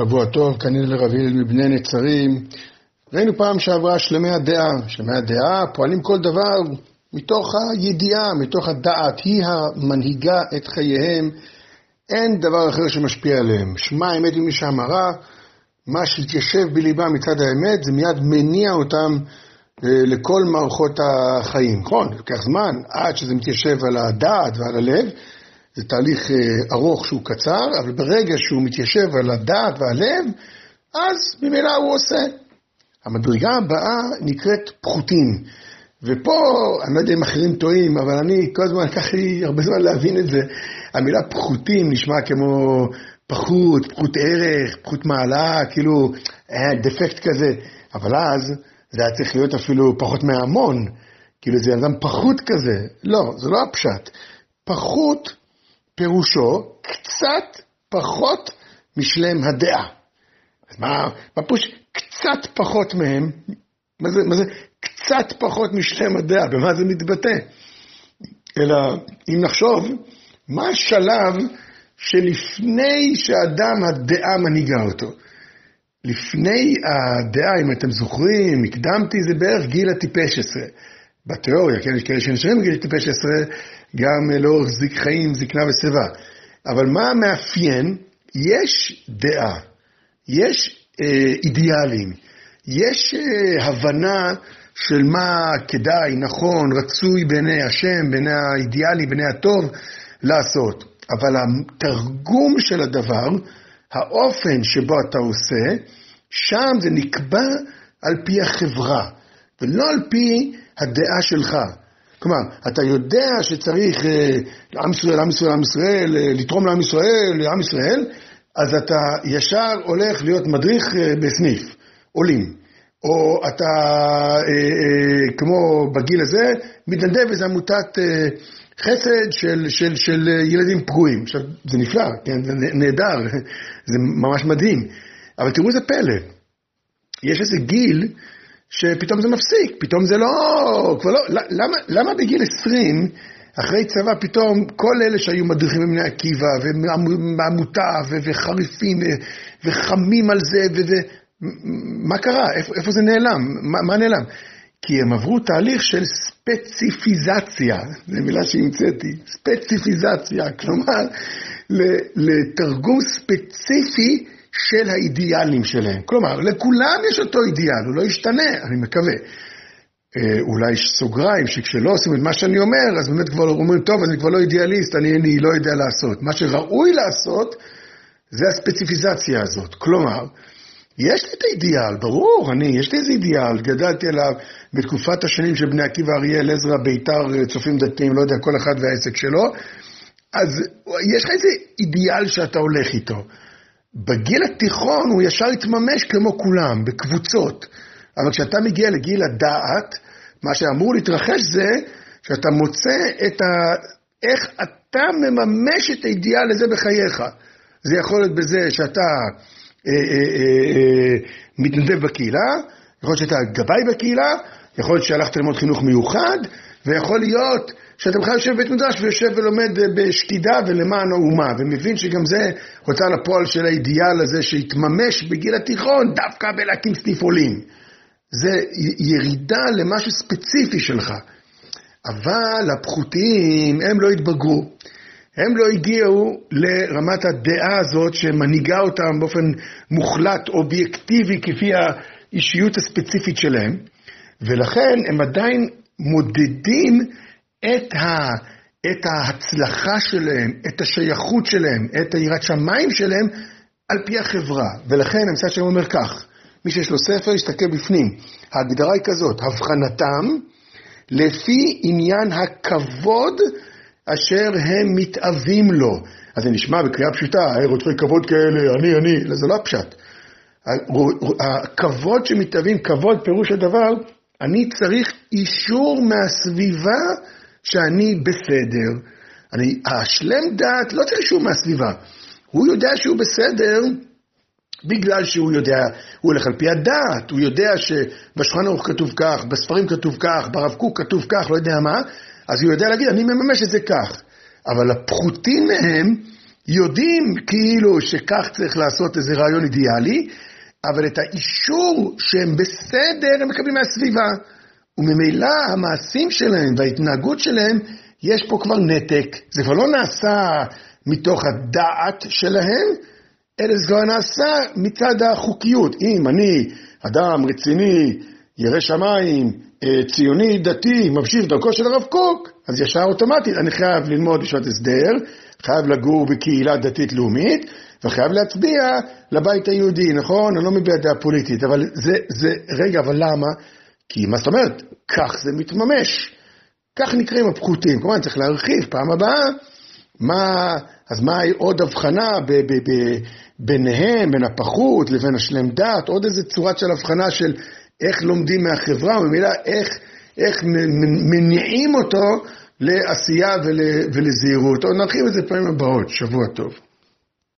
שבוע טוב, כנראה לרביל מבני נצרים. ראינו פעם שעברה שלמי הדעה. שלמי הדעה פועלים כל דבר מתוך הידיעה, מתוך הדעת. היא המנהיגה את חייהם. אין דבר אחר שמשפיע עליהם. שמע האמת ממי שאמרה, מה שהתיישב בליבם מצד האמת, זה מיד מניע אותם אה, לכל מערכות החיים. נכון, לוקח זמן עד שזה מתיישב על הדעת ועל הלב. זה תהליך אה, ארוך שהוא קצר, אבל ברגע שהוא מתיישב על הדעת והלב, אז ממילא הוא עושה. המדרגה הבאה נקראת פחותים. ופה, אני לא יודע אם אחרים טועים, אבל אני כל הזמן, לקח לי הרבה זמן להבין את זה. המילה פחותים נשמע כמו פחות, פחות ערך, פחות מעלה, כאילו אה, דפקט כזה. אבל אז זה היה צריך להיות אפילו פחות מהמון. כאילו זה אדם פחות כזה. לא, זה לא הפשט. פחות פירושו קצת פחות משלם הדעה. אז מה, מה פירוש קצת פחות מהם? מה זה, מה זה קצת פחות משלם הדעה? במה זה מתבטא? אלא אם נחשוב, מה השלב שלפני שאדם הדעה מנהיגה אותו? לפני הדעה, אם אתם זוכרים, הקדמתי, זה בערך גיל הטיפש עשרה. בתיאוריה, כן, יש כאלה שנשארים בגיל טיפש עשרה, גם לאורך זיק חיים, זקנה ושיבה. אבל מה המאפיין? יש דעה, יש אה, אידיאלים, יש אה, הבנה של מה כדאי, נכון, רצוי בעיני השם, בעיני האידיאלי, בעיני הטוב, לעשות. אבל התרגום של הדבר, האופן שבו אתה עושה, שם זה נקבע על פי החברה, ולא על פי הדעה שלך. כלומר, אתה יודע שצריך אה, לעם ישראל, עם ישראל, עם ישראל, אה, לתרום לעם ישראל, לעם ישראל, אז אתה ישר הולך להיות מדריך אה, בסניף, עולים. או אתה, אה, אה, כמו בגיל הזה, מתנדב באיזו עמותת אה, חסד של, של, של ילדים פגועים. עכשיו, זה נפלא, כן? זה נהדר, זה ממש מדהים. אבל תראו איזה פלא. יש איזה גיל שפתאום זה מפסיק, פתאום זה לא, כבר לא, למה, למה בגיל 20, אחרי צבא פתאום כל אלה שהיו מדריכים בבני עקיבא, ומעמותה, וחריפים, וחמים על זה, וזה, מה קרה? איפה, איפה זה נעלם? מה, מה נעלם? כי הם עברו תהליך של ספציפיזציה, זו מילה שהמצאתי, ספציפיזציה, כלומר, לתרגום ספציפי של האידיאלים שלהם. כלומר, לכולם יש אותו אידיאל, הוא לא ישתנה, אני מקווה. אה, אולי סוגריים, שכשלא עושים את מה שאני אומר, אז באמת כבר אומרים, טוב, אני כבר לא אידיאליסט, אני, אני לא יודע לעשות. מה שראוי לעשות, זה הספציפיזציה הזאת. כלומר, יש לי את האידיאל, ברור, אני, יש לי איזה אידיאל, גדלתי עליו בתקופת השנים של בני עקיבא, אריאל, עזרא, ביתר, צופים דתיים, לא יודע, כל אחד והעסק שלו, אז יש לך איזה אידיאל שאתה הולך איתו. בגיל התיכון הוא ישר יתממש כמו כולם, בקבוצות. אבל כשאתה מגיע לגיל הדעת, מה שאמור להתרחש זה שאתה מוצא את ה... איך אתה מממש את האידיאל הזה בחייך. זה יכול להיות בזה שאתה אה, אה, אה, אה, מתנדב בקהילה, יכול להיות שאתה גבאי בקהילה, יכול להיות שהלכת ללמוד חינוך מיוחד, ויכול להיות שאתה בכלל יושב בבית מדרש ויושב ולומד בשקידה ולמען האומה, ומבין שגם זה הוצאה לפועל של האידיאל הזה שהתממש בגיל התיכון דווקא בלהקים סניף עולים. זה ירידה למשהו ספציפי שלך. אבל הפחותים, הם לא התבגרו. הם לא הגיעו לרמת הדעה הזאת שמנהיגה אותם באופן מוחלט, אובייקטיבי, כפי האישיות הספציפית שלהם, ולכן הם עדיין מודדים את, ה, את ההצלחה שלהם, את השייכות שלהם, את היראת שמיים שלהם, על פי החברה. ולכן המצד שלהם אומר כך, מי שיש לו ספר יסתכל בפנים. ההגדרה היא כזאת, הבחנתם לפי עניין הכבוד אשר הם מתאווים לו. אז זה נשמע בקריאה פשוטה, רוצחי כבוד כאלה, אני, אני, לא, זה לא הפשט. הכבוד שמתאווים, כבוד פירוש הדבר, אני צריך אישור מהסביבה שאני בסדר. אני, השלם דעת לא צריך אישור מהסביבה. הוא יודע שהוא בסדר בגלל שהוא יודע, הוא הולך על פי הדעת, הוא יודע שבשולחן ערוך כתוב כך, בספרים כתוב כך, ברב קוק כתוב כך, לא יודע מה, אז הוא יודע להגיד, אני מממש את זה כך. אבל הפחותים מהם, יודעים כאילו שכך צריך לעשות איזה רעיון אידיאלי, אבל את האישור שהם בסדר הם מקבלים מהסביבה. וממילא המעשים שלהם וההתנהגות שלהם, יש פה כבר נתק. זה כבר לא נעשה מתוך הדעת שלהם, אלא זה כבר נעשה מצד החוקיות. אם אני אדם רציני, ירא שמיים, אה, ציוני, דתי, ממשיך דרכו של הרב קוק, אז ישר אוטומטית אני חייב ללמוד בשעת הסדר, חייב לגור בקהילה דתית לאומית, וחייב להצביע לבית היהודי, נכון? אני לא מביע דעה פוליטית, אבל זה, זה, רגע, אבל למה? כי מה זאת אומרת? כך זה מתממש. כך נקראים הפחותים. כמובן, צריך להרחיב פעם הבאה. מה, אז מה עוד הבחנה ב, ב, ב, ביניהם, בין הפחות לבין השלם דת, עוד איזה צורת של הבחנה של איך לומדים מהחברה, וממילא איך, איך מניעים אותו לעשייה ול, ולזהירות. נרחיב את זה פעמים הבאות. שבוע טוב.